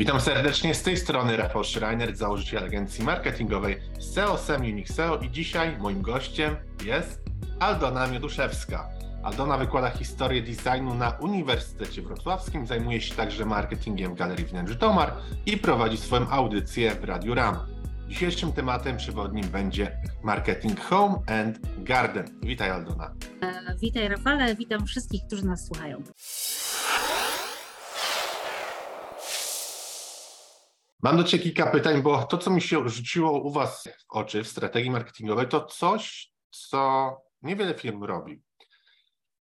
Witam serdecznie z tej strony Rafał Schreiner, założyciel agencji marketingowej SEO Sem Unique SEO i dzisiaj moim gościem jest Aldona Mioduszewska. Aldona wykłada historię designu na Uniwersytecie Wrocławskim, zajmuje się także marketingiem w Galerii Wnętrz Domar i prowadzi swoją audycję w Radiu RAM. Dzisiejszym tematem przewodnim będzie marketing home and garden. Witaj Aldona. E, witaj Rafale, witam wszystkich, którzy nas słuchają. Mam do Ciebie kilka pytań, bo to, co mi się rzuciło u Was w oczy w strategii marketingowej, to coś, co niewiele firm robi.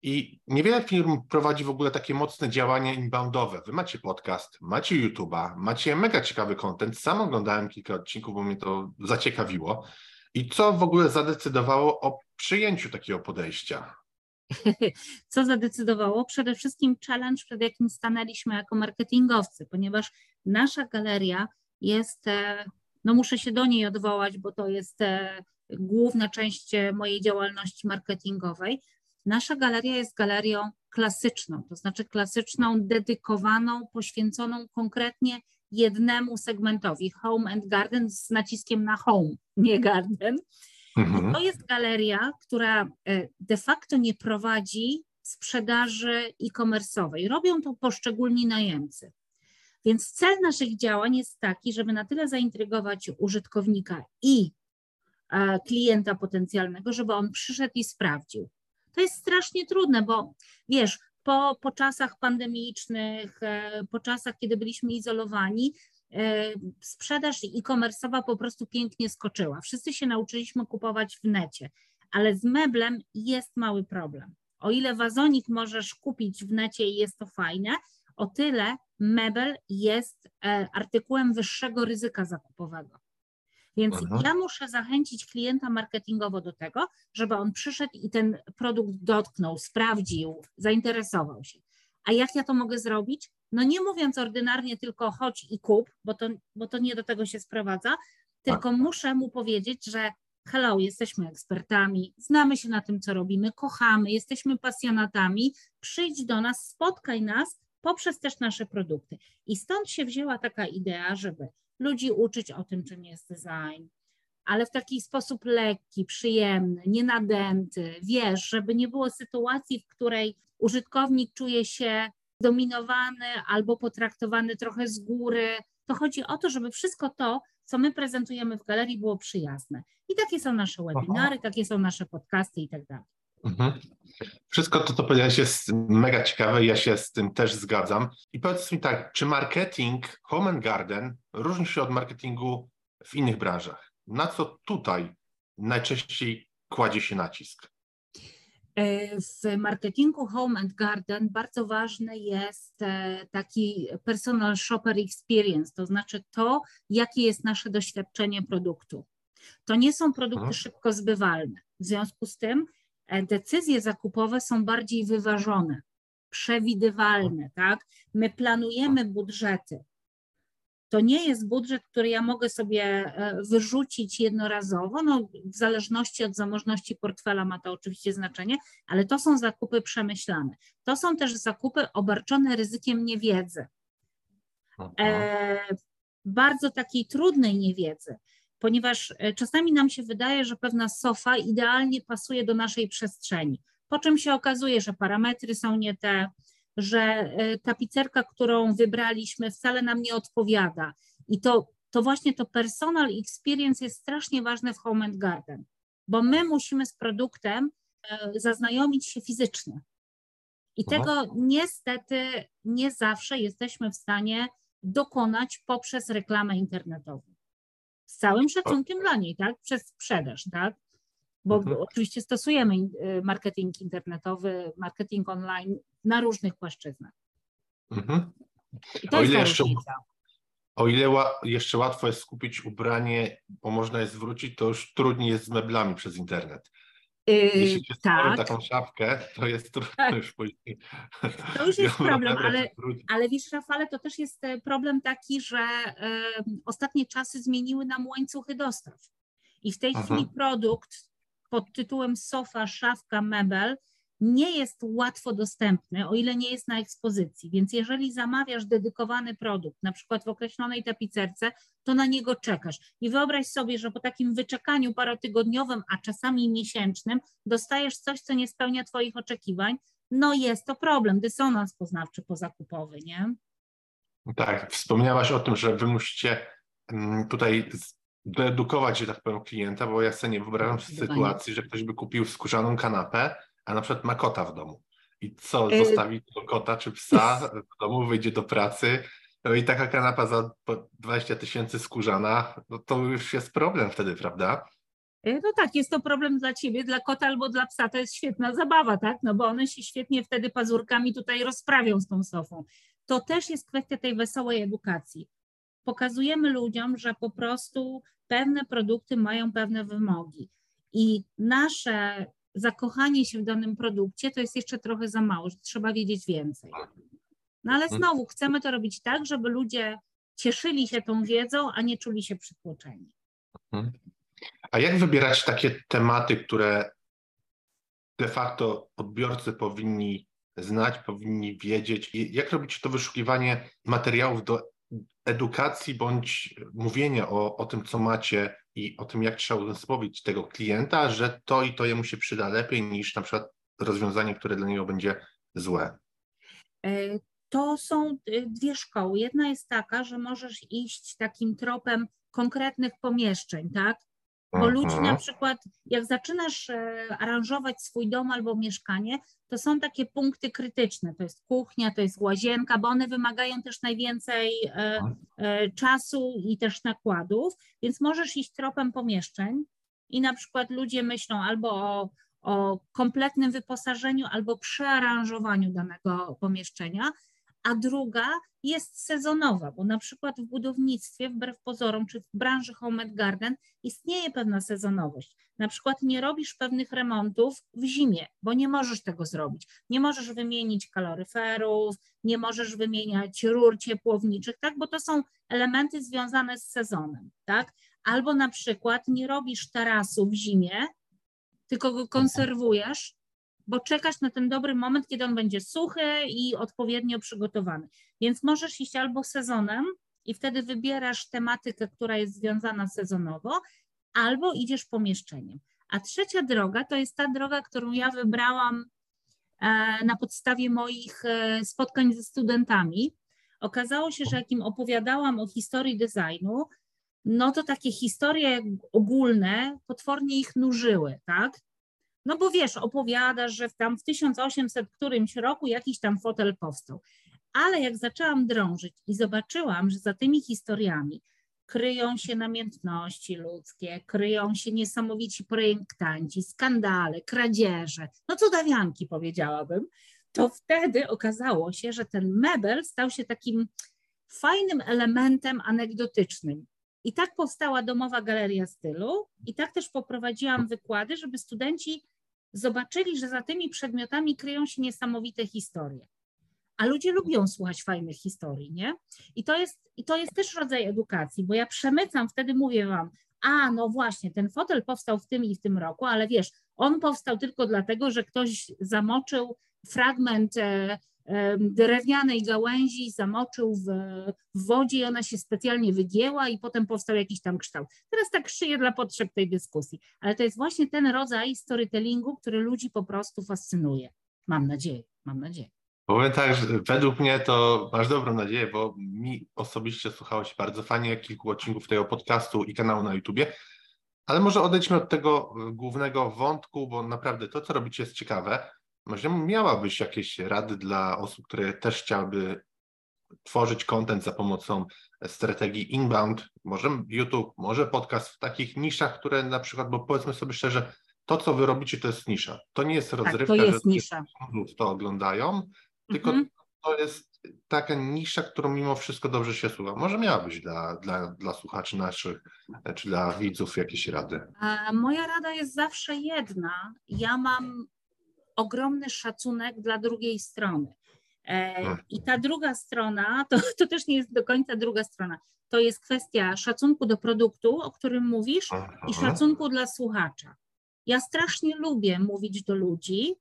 I niewiele firm prowadzi w ogóle takie mocne działania inboundowe. Wy macie podcast, macie YouTube'a, macie mega ciekawy content. Sam oglądałem kilka odcinków, bo mnie to zaciekawiło. I co w ogóle zadecydowało o przyjęciu takiego podejścia? Co zadecydowało? Przede wszystkim challenge, przed jakim stanęliśmy jako marketingowcy, ponieważ nasza galeria jest, e, no muszę się do niej odwołać, bo to jest e, główna część mojej działalności marketingowej. Nasza galeria jest galerią klasyczną, to znaczy klasyczną, dedykowaną, poświęconą konkretnie jednemu segmentowi home and garden z naciskiem na home, nie garden. Mhm. To jest galeria, która e, de facto nie prowadzi sprzedaży e-commerce'owej. Robią to poszczególni najemcy. Więc cel naszych działań jest taki, żeby na tyle zaintrygować użytkownika i e, klienta potencjalnego, żeby on przyszedł i sprawdził. To jest strasznie trudne, bo wiesz, po, po czasach pandemicznych, e, po czasach, kiedy byliśmy izolowani, E, sprzedaż e-commerce'owa po prostu pięknie skoczyła. Wszyscy się nauczyliśmy kupować w necie, ale z meblem jest mały problem. O ile wazonik możesz kupić w necie i jest to fajne, o tyle mebel jest e, artykułem wyższego ryzyka zakupowego. Więc Aha. ja muszę zachęcić klienta marketingowo do tego, żeby on przyszedł i ten produkt dotknął, sprawdził, zainteresował się. A jak ja to mogę zrobić? No nie mówiąc ordynarnie tylko chodź i kup, bo to, bo to nie do tego się sprowadza, tylko tak. muszę mu powiedzieć, że hello, jesteśmy ekspertami, znamy się na tym, co robimy, kochamy, jesteśmy pasjonatami, przyjdź do nas, spotkaj nas poprzez też nasze produkty. I stąd się wzięła taka idea, żeby ludzi uczyć o tym, czym jest design, ale w taki sposób lekki, przyjemny, nienadęty, wiesz, żeby nie było sytuacji, w której użytkownik czuje się dominowany albo potraktowany trochę z góry. To chodzi o to, żeby wszystko to, co my prezentujemy w galerii, było przyjazne. I takie są nasze webinary, Aha. takie są nasze podcasty i tak dalej. Mhm. Wszystko to, co powiedziałeś, jest mega ciekawe i ja się z tym też zgadzam. I powiedz mi tak, czy marketing Home and Garden różni się od marketingu w innych branżach? Na co tutaj najczęściej kładzie się nacisk? E, w marketingu Home and Garden bardzo ważny jest e, taki personal shopper experience, to znaczy to, jakie jest nasze doświadczenie produktu. To nie są produkty mhm. szybko zbywalne. W związku z tym decyzje zakupowe są bardziej wyważone, przewidywalne, tak? My planujemy budżety to nie jest budżet, który ja mogę sobie e, wyrzucić jednorazowo, no w zależności od zamożności portfela ma to oczywiście znaczenie, ale to są zakupy przemyślane. To są też zakupy obarczone ryzykiem niewiedzy. E, bardzo takiej trudnej niewiedzy, ponieważ e, czasami nam się wydaje, że pewna sofa idealnie pasuje do naszej przestrzeni, po czym się okazuje, że parametry są nie te, że e, tapicerka, którą wybraliśmy, wcale nam nie odpowiada. I to, to właśnie to personal experience jest strasznie ważne w Home and Garden, bo my musimy z produktem e, zaznajomić się fizycznie. I tego niestety nie zawsze jesteśmy w stanie dokonać poprzez reklamę internetową. Z całym szacunkiem dla niej, tak? Przez sprzedaż, tak? bo mhm. oczywiście stosujemy y, marketing internetowy, marketing online na różnych płaszczyznach. Mhm. o ile, jeszcze, o ile jeszcze łatwo jest skupić ubranie, bo można je zwrócić, to już trudniej jest z meblami przez internet. Yy, Jeśli się tak. taką szafkę, to jest trudno tak. już później. To już jest problem, ale, ale wiesz, Rafale, to też jest e, problem taki, że y, ostatnie czasy zmieniły nam łańcuchy dostaw. I w tej Aha. chwili produkt pod tytułem sofa, szafka, mebel nie jest łatwo dostępny, o ile nie jest na ekspozycji. Więc jeżeli zamawiasz dedykowany produkt, na przykład w określonej tapicerce, to na niego czekasz. I wyobraź sobie, że po takim wyczekaniu parotygodniowym, a czasami miesięcznym, dostajesz coś, co nie spełnia Twoich oczekiwań, no jest to problem, dysonans poznawczy pozakupowy, nie? Tak, wspomniałaś o tym, że wy musicie mm, tutaj doedukować, że tak powiem, klienta, bo ja sobie nie wyobrażam sytuacji, że ktoś by kupił skórzaną kanapę, a na przykład ma kota w domu. I co, y- zostawi tego kota czy psa w domu, wyjdzie do pracy, no i taka kanapa za 20 tysięcy skórzana, no to już jest problem wtedy, prawda? Y, no tak, jest to problem dla ciebie, dla kota albo dla psa, to jest świetna zabawa, tak? No bo one się świetnie wtedy pazurkami tutaj rozprawią z tą sofą. To też jest kwestia tej wesołej edukacji. Pokazujemy ludziom, że po prostu pewne produkty mają pewne wymogi. I nasze zakochanie się w danym produkcie to jest jeszcze trochę za mało, że trzeba wiedzieć więcej. No ale mhm. znowu chcemy to robić tak, żeby ludzie cieszyli się tą wiedzą, a nie czuli się przytłoczeni. Mhm. A jak wybierać takie tematy, które de facto odbiorcy powinni znać, powinni wiedzieć? Jak robić to wyszukiwanie materiałów do edukacji bądź mówienia o, o tym, co macie i o tym, jak trzeba uzmysłowić tego klienta, że to i to jemu się przyda lepiej niż na przykład rozwiązanie, które dla niego będzie złe? E, to są e, dwie szkoły. Jedna jest taka, że możesz iść takim tropem konkretnych pomieszczeń, tak? Bo ludzi na przykład, jak zaczynasz e, aranżować swój dom albo mieszkanie, to są takie punkty krytyczne. To jest kuchnia, to jest łazienka, bo one wymagają też najwięcej e, e, czasu i też nakładów, więc możesz iść tropem pomieszczeń i na przykład ludzie myślą albo o, o kompletnym wyposażeniu, albo przearanżowaniu danego pomieszczenia, a druga jest sezonowa, bo na przykład w budownictwie, wbrew pozorom, czy w branży home and garden istnieje pewna sezonowość. Na przykład nie robisz pewnych remontów w zimie, bo nie możesz tego zrobić. Nie możesz wymienić kaloryferów, nie możesz wymieniać rur ciepłowniczych, tak, bo to są elementy związane z sezonem, tak? Albo na przykład nie robisz tarasu w zimie, tylko go konserwujesz bo czekasz na ten dobry moment, kiedy on będzie suchy i odpowiednio przygotowany. Więc możesz iść albo sezonem i wtedy wybierasz tematykę, która jest związana sezonowo, albo idziesz pomieszczeniem. A trzecia droga to jest ta droga, którą ja wybrałam e, na podstawie moich e, spotkań ze studentami. Okazało się, że jak im opowiadałam o historii designu, no to takie historie ogólne potwornie ich nużyły, tak? No bo wiesz, opowiadasz, że tam w 1800 którymś roku jakiś tam fotel powstał. Ale jak zaczęłam drążyć i zobaczyłam, że za tymi historiami kryją się namiętności ludzkie, kryją się niesamowici projektanci, skandale, kradzieże, no cudawianki powiedziałabym, to wtedy okazało się, że ten mebel stał się takim fajnym elementem anegdotycznym. I tak powstała domowa galeria stylu, i tak też poprowadziłam wykłady, żeby studenci zobaczyli, że za tymi przedmiotami kryją się niesamowite historie. A ludzie lubią słuchać fajnych historii, nie? I to jest, i to jest też rodzaj edukacji, bo ja przemycam, wtedy mówię wam, a no właśnie, ten fotel powstał w tym i w tym roku, ale wiesz, on powstał tylko dlatego, że ktoś zamoczył fragment e, drewnianej gałęzi zamoczył w, w, wodzie i ona się specjalnie wygięła i potem powstał jakiś tam kształt. Teraz tak szyję dla potrzeb tej dyskusji, ale to jest właśnie ten rodzaj storytellingu, który ludzi po prostu fascynuje. Mam nadzieję, mam nadzieję. Powiem tak, że według mnie to masz dobrą nadzieję, bo mi osobiście słuchało się bardzo fajnie kilku odcinków tego podcastu i kanału na YouTubie, ale może odejdźmy od tego głównego wątku, bo naprawdę to, co robicie jest ciekawe. Może miałabyś jakieś rady dla osób, które też chciałyby tworzyć content za pomocą strategii inbound, może YouTube, może podcast w takich niszach, które na przykład, bo powiedzmy sobie szczerze, to co wy robicie to jest nisza. To nie jest rozrywka, tak, to jest że nisza. to oglądają, tylko mhm. to jest taka nisza, którą mimo wszystko dobrze się słucha. Może miałabyś dla, dla, dla słuchaczy naszych, czy dla widzów jakieś rady? A moja rada jest zawsze jedna. Ja mam ogromny szacunek dla drugiej strony. E, tak. I ta druga strona, to, to też nie jest do końca druga strona, to jest kwestia szacunku do produktu, o którym mówisz, i szacunku dla słuchacza. Ja strasznie lubię mówić do ludzi,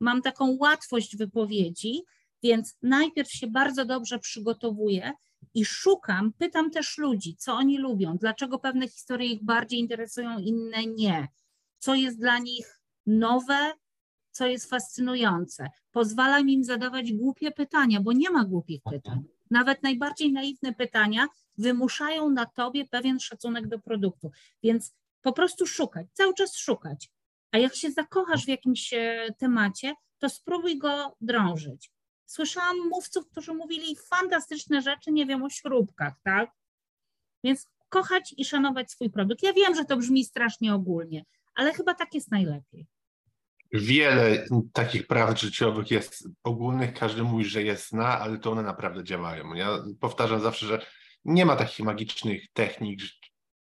mam taką łatwość wypowiedzi, więc najpierw się bardzo dobrze przygotowuję i szukam, pytam też ludzi, co oni lubią, dlaczego pewne historie ich bardziej interesują, inne nie, co jest dla nich nowe, co jest fascynujące. Pozwalam im zadawać głupie pytania, bo nie ma głupich pytań. Nawet najbardziej naiwne pytania wymuszają na tobie pewien szacunek do produktu. Więc po prostu szukać, cały czas szukać. A jak się zakochasz w jakimś e, temacie, to spróbuj go drążyć. Słyszałam mówców, którzy mówili fantastyczne rzeczy, nie wiem, o śrubkach, tak? Więc kochać i szanować swój produkt. Ja wiem, że to brzmi strasznie ogólnie, ale chyba tak jest najlepiej. Wiele takich praw życiowych jest ogólnych, każdy mówi, że je zna, ale to one naprawdę działają. Ja powtarzam zawsze, że nie ma takich magicznych technik.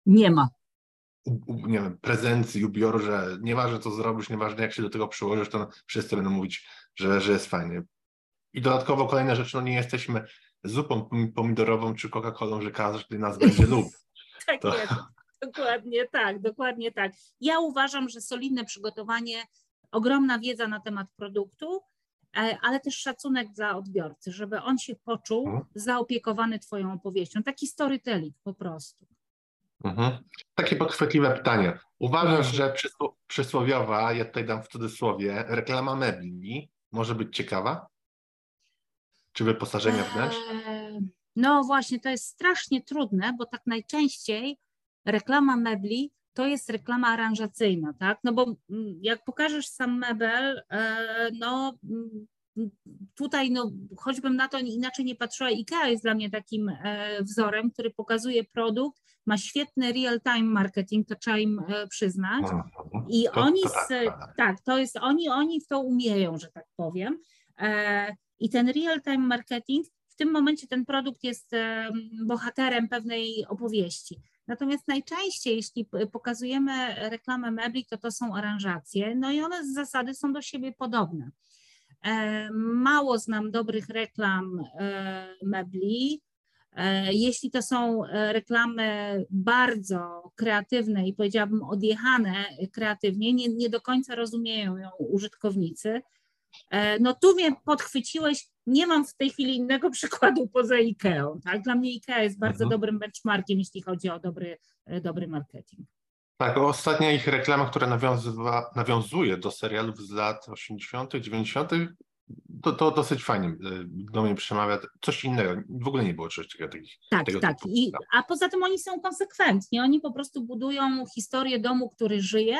Nie ma. Nie wiem, prezencji, ubioru, że nieważne co zrobisz, nieważne jak się do tego przyłożysz, to wszyscy będą mówić, że, że jest fajnie. I dodatkowo kolejna rzecz, no nie jesteśmy zupą pomidorową czy Coca-Colą, że każdy nas będzie lubił. tak to... jest, dokładnie tak, dokładnie tak. Ja uważam, że solidne przygotowanie, ogromna wiedza na temat produktu, e, ale też szacunek dla odbiorcy, żeby on się poczuł mhm. zaopiekowany Twoją opowieścią. Taki storytelling po prostu. Mhm. Takie podchwytliwe pytanie. Uważasz, że przysłowiowa, ja tutaj dam w cudzysłowie, reklama mebli może być ciekawa? Czy wyposażenia wnętrz? Eee, no właśnie, to jest strasznie trudne, bo tak najczęściej reklama mebli to jest reklama aranżacyjna, tak? No bo mm, jak pokażesz sam mebel, e, no mm, tutaj, no choćbym na to inaczej nie patrzyła, IKEA jest dla mnie takim e, wzorem, który pokazuje produkt, ma świetny real-time marketing, to trzeba im e, przyznać. I to, oni, tak, tak, tak, to jest, oni, oni w to umieją, że tak powiem. I ten real-time marketing, w tym momencie ten produkt jest bohaterem pewnej opowieści. Natomiast najczęściej, jeśli pokazujemy reklamę mebli, to to są aranżacje, no i one z zasady są do siebie podobne. E, mało znam dobrych reklam e, mebli. E, jeśli to są reklamy bardzo kreatywne i powiedziałabym odjechane kreatywnie, nie, nie do końca rozumieją ją użytkownicy, no tu mnie podchwyciłeś, nie mam w tej chwili innego przykładu poza IKEA. Tak? Dla mnie IKEA jest bardzo mhm. dobrym benchmarkiem, jeśli chodzi o dobry, e, dobry marketing. Tak, ostatnia ich reklama, która nawiązywa, nawiązuje do serialów z lat 80., 90., to, to dosyć fajnie e, do mnie przemawia. Coś innego, w ogóle nie było czegoś takiego. Tak, tego tak. I, a poza tym oni są konsekwentni. Oni po prostu budują historię domu, który żyje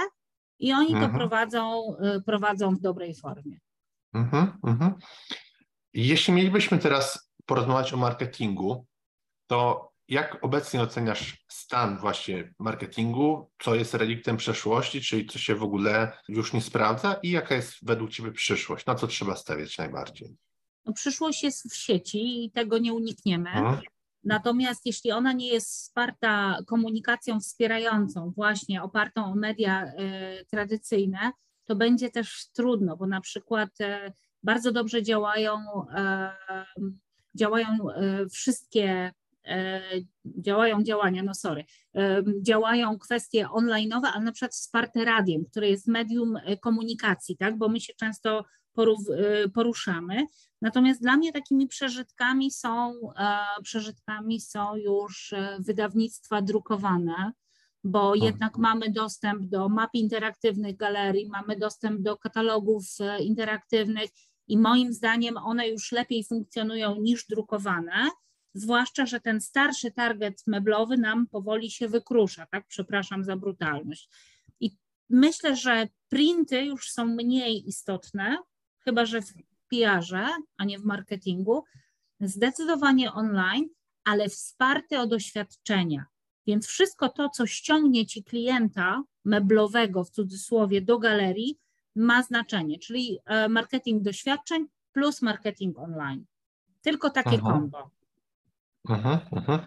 i oni mhm. to prowadzą, prowadzą w dobrej formie. Mhm, mhm. Jeśli mielibyśmy teraz porozmawiać o marketingu, to jak obecnie oceniasz stan właśnie marketingu? Co jest reliktem przeszłości, czyli co się w ogóle już nie sprawdza i jaka jest według Ciebie przyszłość? Na co trzeba stawiać najbardziej? No, przyszłość jest w sieci i tego nie unikniemy. Mhm. Natomiast jeśli ona nie jest wsparta komunikacją wspierającą, właśnie opartą o media y, tradycyjne, to będzie też trudno, bo na przykład e, bardzo dobrze działają, e, działają e, wszystkie działają działania, no sorry, działają kwestie online'owe, ale na przykład wsparte radiem, które jest medium komunikacji, tak, bo my się często poruszamy. Natomiast dla mnie takimi przeżytkami są, przeżytkami są już wydawnictwa drukowane, bo tak. jednak mamy dostęp do map interaktywnych galerii, mamy dostęp do katalogów e, interaktywnych i moim zdaniem one już lepiej funkcjonują niż drukowane, zwłaszcza, że ten starszy target meblowy nam powoli się wykrusza, tak? Przepraszam za brutalność. I myślę, że printy już są mniej istotne, chyba że w PR-ze, a nie w marketingu, zdecydowanie online, ale wsparte od doświadczenia. Więc wszystko to, co ściągnie ci klienta meblowego w cudzysłowie do galerii, ma znaczenie, czyli e, marketing doświadczeń plus marketing online. Tylko takie mhm. -huh. kombo. Uh -huh.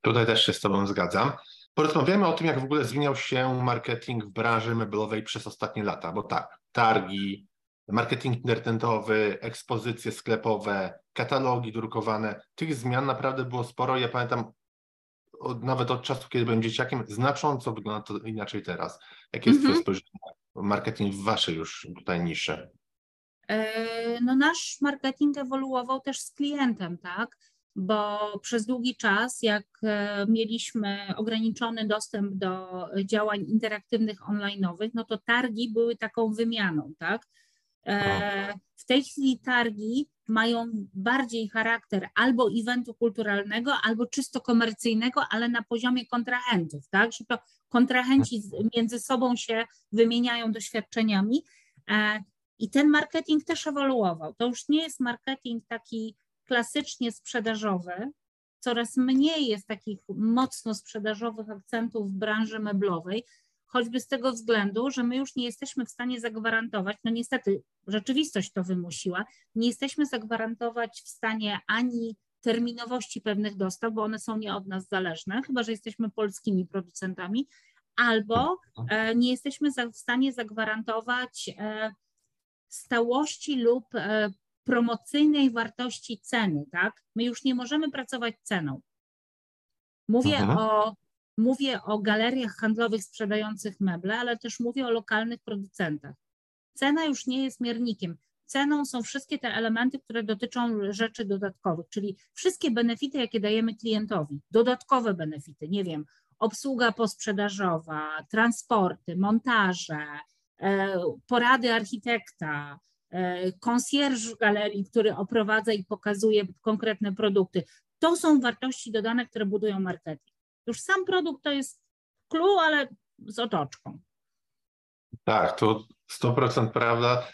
Tutaj też się z Tobą zgadzam. Porozmawiamy o tym, jak w ogóle zmieniał się marketing w branży meblowej przez ostatnie lata, bo tak, targi, marketing internetowy, ekspozycje sklepowe, katalogi drukowane, tych zmian naprawdę było sporo. Ja pamiętam od, nawet od czasu, kiedy byłem dzieciakiem, znacząco wygląda to inaczej teraz. Jakie jest mm -hmm. spojrzenie marketing w waszej już tutaj niszy? no nasz marketing ewoluował też z klientem, tak? Bo przez długi czas, jak mieliśmy ograniczony dostęp do działań interaktywnych online'owych, no to targi były taką wymianą, tak? W tej chwili targi mają bardziej charakter albo eventu kulturalnego, albo czysto komercyjnego, ale na poziomie kontrahentów, tak? Że to kontrahenci między sobą się wymieniają doświadczeniami. E, I ten marketing też ewoluował. To już nie jest marketing taki klasycznie sprzedażowy. Coraz mniej jest takich mocno sprzedażowych akcentów w branży meblowej, choćby z tego względu, że my już nie jesteśmy w stanie zagwarantować, no niestety rzeczywistość to wymusiła, nie jesteśmy zagwarantować w stanie ani terminowości pewnych dostaw, bo one są nie od nas zależne, chyba że jesteśmy polskimi producentami, albo e, nie jesteśmy w stanie zagwarantować e, stałości lub e, promocyjnej wartości ceny, tak? My już nie możemy pracować ceną. Mówię mhm. o Mówię o galeriach handlowych sprzedających meble, ale też mówię o lokalnych producentach. Cena już nie jest miernikiem. Ceną są wszystkie te elementy, które dotyczą rzeczy dodatkowych, czyli wszystkie benefity, jakie dajemy klientowi. Dodatkowe benefity, nie wiem, obsługa posprzedażowa, transporty, montaże, e, porady architekta, konsjerż e, galerii, który oprowadza i pokazuje konkretne produkty. To są wartości dodane, które budują marketing. Już sam produkt to jest clue, ale z otoczką. Tak, to 100% prawda.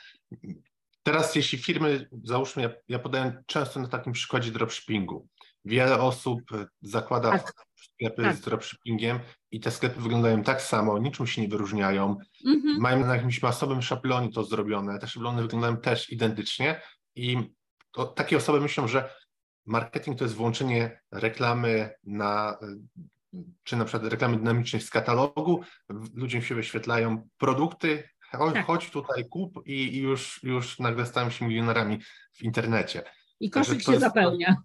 Teraz jeśli firmy, załóżmy, ja, ja podaję często na takim przykładzie dropshippingu. Wiele osób zakłada tak. sklepy tak. z dropshippingiem i te sklepy wyglądają tak samo, niczym się nie wyróżniają. Mhm. Mają na jakimś masowym szablonie to zrobione. Te szablony wyglądają też identycznie i to, takie osoby myślą, że marketing to jest włączenie reklamy na czy na przykład reklamy dynamicznej z katalogu, ludziom się wyświetlają produkty, chodź, tak. chodź tutaj, kup i, i, już, już nagle stają się milionerami w internecie. I koszyk się jest, zapełnia.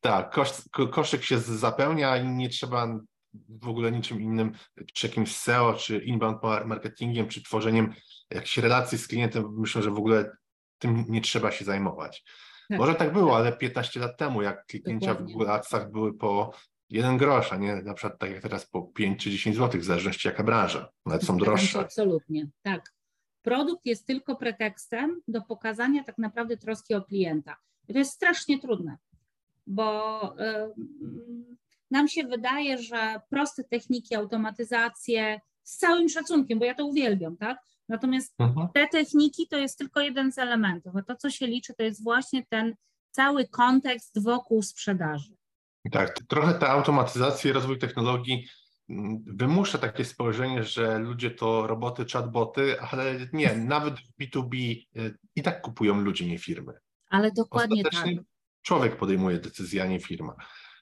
Tak, kosz, koszyk się zapełnia i nie trzeba w ogóle niczym innym, czy jakimś SEO, czy inbound marketingiem, czy tworzeniem jakichś relacji z klientem. Myślę, że w ogóle tym nie trzeba się zajmować. Tak. Może tak było, ale 15 lat temu, jak kliknięcia Dokładnie. w Google Adsach były po jeden grosz, a nie na przykład tak jak teraz po 5 czy 10 zł, w zależności jaka branża. Nawet są droższe. Absolutnie, tak. Produkt jest tylko pretekstem do pokazania tak naprawdę troski o klienta. I to jest strasznie trudne, bo nam się wydaje, że proste techniki, automatyzacje, z całym szacunkiem, bo ja to uwielbiam, tak? Natomiast mhm. te techniki to jest tylko jeden z elementów, a to, co się liczy, to jest właśnie ten cały kontekst wokół sprzedaży. Tak, trochę ta automatyzacja i rozwój technologii wymusza takie spojrzenie, że ludzie to roboty, chatboty, ale nie, nawet w B2B y, i tak kupują ludzie, nie firmy. Ale dokładnie tak. Człowiek podejmuje decyzję, a nie firma.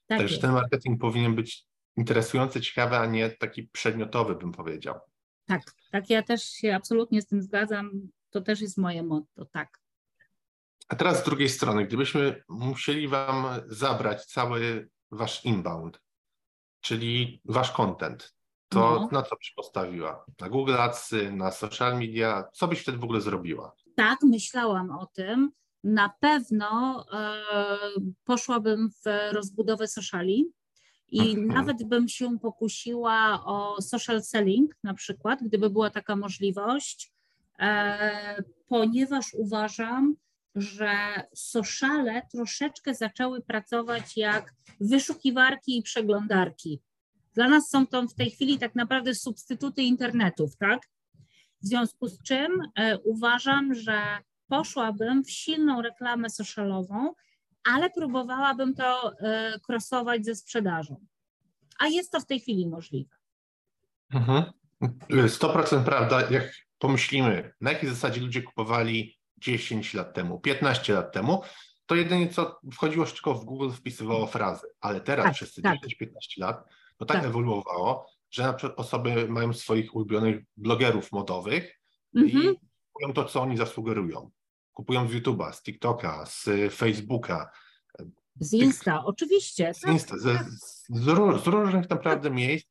Tak Także jest. ten marketing powinien być interesujący, ciekawy, a nie taki przedmiotowy, bym powiedział. Tak, tak, ja też się absolutnie z tym zgadzam. To też jest moje motto, tak. A teraz z drugiej strony, gdybyśmy musieli Wam zabrać cały wasz inbound, czyli wasz content, to no. na co byś postawiła? Na Google Adsy, na social media? Co byś wtedy w ogóle zrobiła? Tak, myślałam o tym. Na pewno e, poszłabym w rozbudowę sociali i mhm. nawet bym się pokusiła o social selling na przykład, gdyby była taka możliwość, e, ponieważ uważam, że soszale troszeczkę zaczęły pracować jak wyszukiwarki i przeglądarki. Dla nas są to w tej chwili tak naprawdę substytuty internetów, tak? W związku z czym e, uważam, że poszłabym w silną reklamę socialową, ale próbowałabym to e, krosować ze sprzedażą. A jest to w tej chwili możliwe. Mhm. 100% prawda. Jak pomyślimy, na jakiej zasadzie ludzie kupowali 10 lat temu, 15 lat temu, to jedynie co wchodziło tylko w Google, wpisywało frazy, ale teraz tak, przez te tak. 10-15 lat to tak, tak, ewoluowało, że na przykład osoby mają swoich ulubionych blogerów modowych mhm. i kupują to, co oni zasugerują. Kupują z YouTube'a, z TikToka, z Facebooka. Z Insta, Tyk, oczywiście. Z tak, Insta, z, tak. z, z, różnych naprawdę miejsc.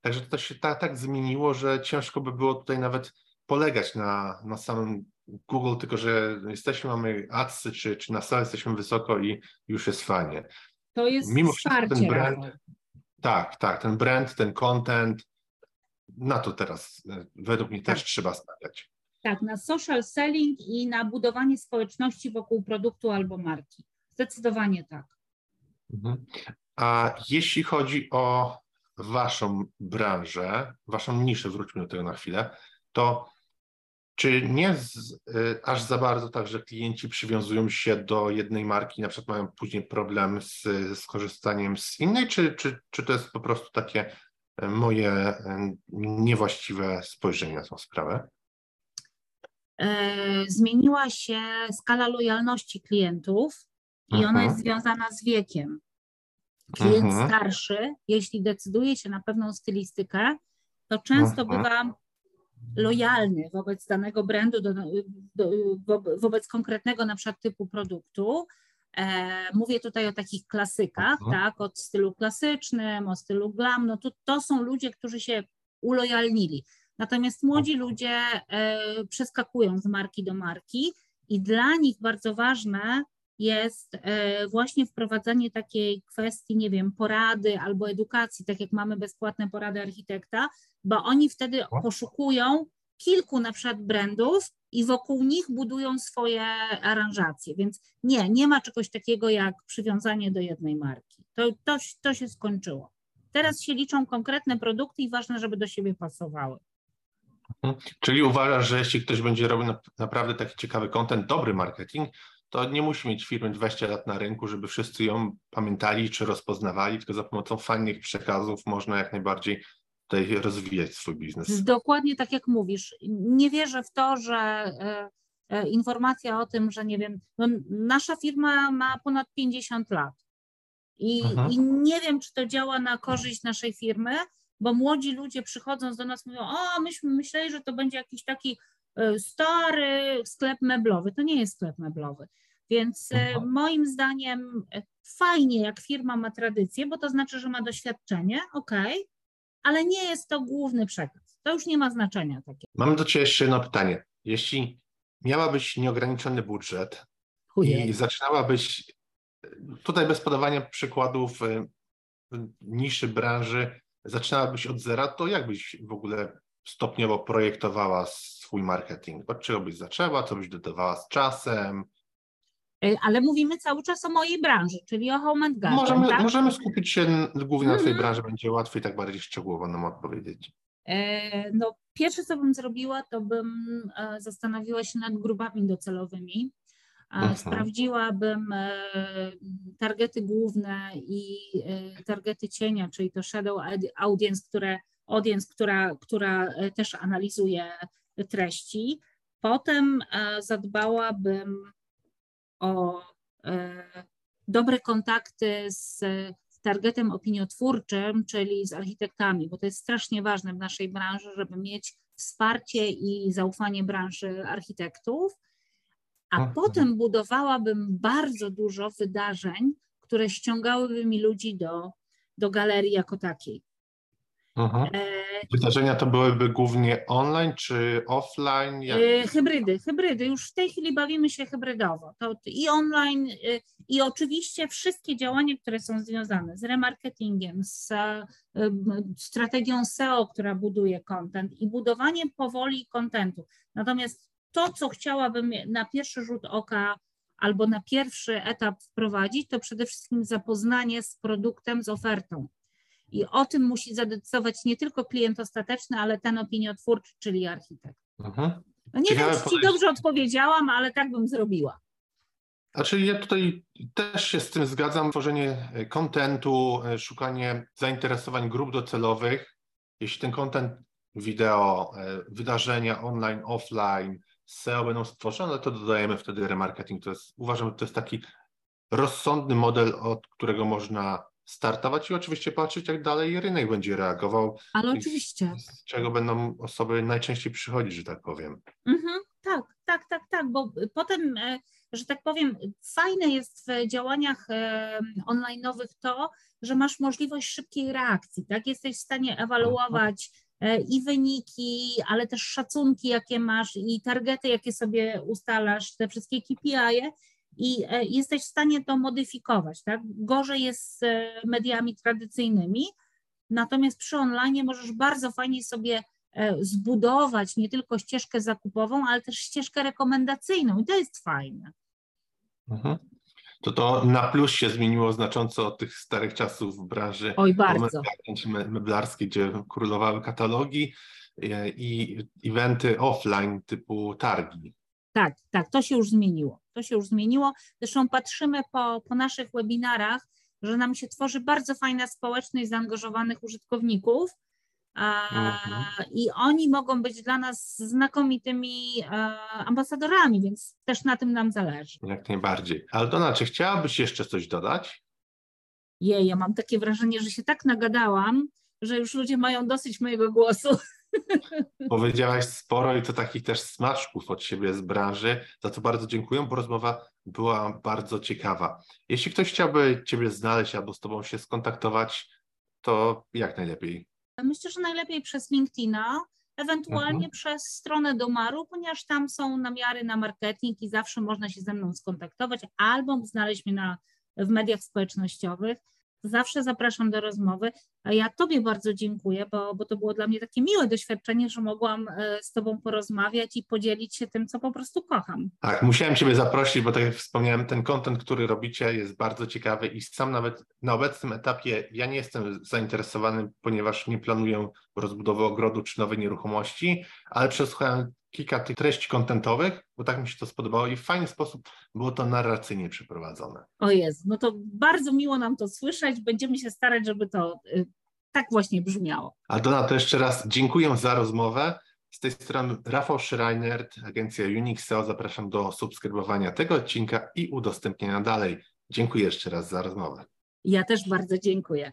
Także to się tak, tak zmieniło, że ciężko by było tutaj nawet polegać na, na samym Google, tylko że jesteśmy, mamy adsy, czy, czy na salę jesteśmy wysoko i już jest fajnie. To jest Mimo wsparcie. Ten brand, tak, tak, ten brand, ten content, na to teraz e, według mnie tak. też trzeba stawiać. Tak, na social selling i na budowanie społeczności wokół produktu albo marki. Zdecydowanie tak. Mhm. A jeśli chodzi o Waszą branżę, Waszą niszę, wróćmy do tego na chwilę, to czy nie z, y, aż za bardzo tak, że klienci przywiązują się do jednej marki, na przykład mają później problem z, z korzystaniem z innej, czy, czy, czy to jest po prostu takie y, moje y, niewłaściwe spojrzenie na tę sprawę? Zmieniła się skala lojalności klientów i ona mhm. jest związana z wiekiem. Klient mhm. starszy, jeśli decyduje się na pewną stylistykę, to często mhm. bywa lojalny wobec danego brandu, do, do, wobec konkretnego na przykład typu produktu. E, mówię tutaj o takich klasykach, mhm. tak, od stylu klasycznym, o stylu glam, no to, to są ludzie, którzy się ulojalnili. Natomiast młodzi ludzie e, przeskakują z marki do marki i dla nich bardzo ważne jest e, właśnie wprowadzanie takiej kwestii, nie wiem, porady albo edukacji, tak jak mamy bezpłatne porady architekta, bo oni wtedy poszukują kilku na przykład brandów i wokół nich budują swoje aranżacje. Więc nie, nie ma czegoś takiego jak przywiązanie do jednej marki. To, to, to się skończyło. Teraz się liczą konkretne produkty i ważne, żeby do siebie pasowały. Mhm. Czyli uważasz, że jeśli ktoś będzie robił naprawdę taki ciekawy content, dobry marketing, to nie musi mieć firmy 20 lat na rynku, żeby wszyscy ją pamiętali czy rozpoznawali, tylko za pomocą fajnych przekazów można jak najbardziej tutaj rozwijać swój biznes. Dokładnie tak jak mówisz. Nie wierzę w to, że e, e, informacja o tym, że nie wiem, no nasza firma ma ponad 50 lat i, mhm. i nie wiem, czy to działa na korzyść naszej firmy, bo młodzi ludzie przychodząc do nas mówią, o myśmy myśleli, że to będzie jakiś taki stary sklep meblowy. To nie jest sklep meblowy. Więc mhm. moim zdaniem fajnie, jak firma ma tradycję, bo to znaczy, że ma doświadczenie, ok, ale nie jest to główny przekaz. To już nie ma znaczenia takiego. Mam do Ciebie jeszcze jedno pytanie. Jeśli miałabyś nieograniczony budżet Chuje. i zaczynałabyś, tutaj bez podawania przykładów y, niższej branży, zaczynałabyś od zera, to jak byś w ogóle stopniowo projektowała swój marketing? Od czego byś zaczęła, co byś dodawała z czasem? Y, ale mówimy cały czas o mojej branży, czyli o Home and Garden, możemy, tak? możemy skupić się głównie na Twojej -hmm. branży, będzie łatwiej tak bardziej szczegółowo nam odpowiedzieć. E, no, pierwsze, co bym zrobiła, to bym e, zastanowiła się nad grupami docelowymi. Mhm. Sprawdziłabym e, targety główne i targety cienia, czyli to shadow audience, które, audience która, która też analizuje treści. Potem zadbałabym o e, dobre kontakty z targetem opiniotwórczym, czyli z architektami, bo to jest strasznie ważne w naszej branży, żeby mieć wsparcie i zaufanie branży architektów. A potem budowałabym bardzo dużo wydarzeń, które ściągałyby mi ludzi do, do galerii jako takiej. Mhm. Wydarzenia to byłyby głównie online czy offline? Jak... E, hybrydy, hybrydy. Już w tej chwili bawimy się hybrydowo. To i online, e, i oczywiście wszystkie działania, które są związane z remarketingiem, z strategią SEO, która buduje content i budowanie powoli kontentu. Natomiast to, co chciałabym na pierwszy rzut oka albo na pierwszy etap wprowadzić, to przede wszystkim zapoznanie z produktem, z ofertą i o tym musi zadecydować nie tylko klient ostateczny, ale ten opiniotwórczy, czyli architekt. Mhm. No nie Ciekawe wiem, czy Ci dobrze odpowiedziałam, ale tak bym zrobiła. Znaczy ja tutaj też się z tym zgadzam. Tworzenie kontentu, e, szukanie zainteresowań grup docelowych. Jeśli ten kontent wideo, e, wydarzenia online, offline, SEO będą stworzone, to dodajemy wtedy remarketing. To jest, uważam, że to jest taki rozsądny model, od którego można startować i oczywiście patrzeć, jak dalej rynek będzie reagował. Ale oczywiście. Z czego będą osoby najczęściej przychodzić, że tak powiem. Mhm, tak, tak, tak, tak, bo potem, e, że tak powiem, fajne jest w działaniach e, online'owych to, że masz możliwość szybkiej reakcji, tak? Jesteś w stanie ewaluować e, i wyniki, ale też szacunki, jakie masz i targety, jakie sobie ustalasz, te wszystkie KPI i e, jesteś w stanie to modyfikować. Tak? Gorzej jest z e, mediami tradycyjnymi, natomiast przy online możesz bardzo fajnie sobie zbudować nie tylko ścieżkę zakupową, ale też ścieżkę rekomendacyjną i to jest fajne. Mhm to to na plus się zmieniło znacząco od tych starych czasów w branży Oj, bardzo. meblarskiej, gdzie królowały katalogi e, i eventy offline typu targi. Tak, tak, to się już zmieniło. To się już zmieniło. Zresztą patrzymy po, po naszych webinarach, że nam się tworzy bardzo fajna społeczność zaangażowanych użytkowników, Mhm. I oni mogą być dla nas znakomitymi ambasadorami, więc też na tym nam zależy. Jak najbardziej. Aldona, czy chciałabyś jeszcze coś dodać? Jej, ja mam takie wrażenie, że się tak nagadałam, że już ludzie mają dosyć mojego głosu. Powiedziałaś sporo i to takich też smaczków od siebie z branży, za co bardzo dziękuję, bo rozmowa była bardzo ciekawa. Jeśli ktoś chciałby Ciebie znaleźć albo z Tobą się skontaktować, to jak najlepiej? Myślę, że najlepiej przez LinkedIna, ewentualnie mhm. przez stronę Domaru, ponieważ tam są namiary na marketing i zawsze można się ze mną skontaktować albo znaleźć mnie na, w mediach społecznościowych. Zawsze zapraszam do rozmowy. A ja Tobie bardzo dziękuję, bo, bo to było dla mnie takie miłe doświadczenie, że mogłam e, z Tobą porozmawiać i podzielić się tym, co po prostu kocham. Tak, musiałem Ciebie zaprosić, bo tak jak wspomniałem, ten kontent, który robicie, jest bardzo ciekawy i sam nawet na obecnym etapie ja nie jestem zainteresowany, ponieważ nie planuję rozbudowy ogrodu czy nowej nieruchomości, ale przesłuchałem kilka tych treści kontentowych, bo tak mi się to spodobało i w fajny sposób było to narracyjnie przeprowadzone. O jest, no to bardzo miło nam to słyszeć. Będziemy się starać, żeby to y, tak właśnie brzmiało. Aldona, to jeszcze raz dziękuję za rozmowę. Z tej strony Rafał Schreiner, agencja Unix SEO. Zapraszam do subskrybowania tego odcinka i udostępnienia dalej. Dziękuję jeszcze raz za rozmowę. Ja też bardzo dziękuję.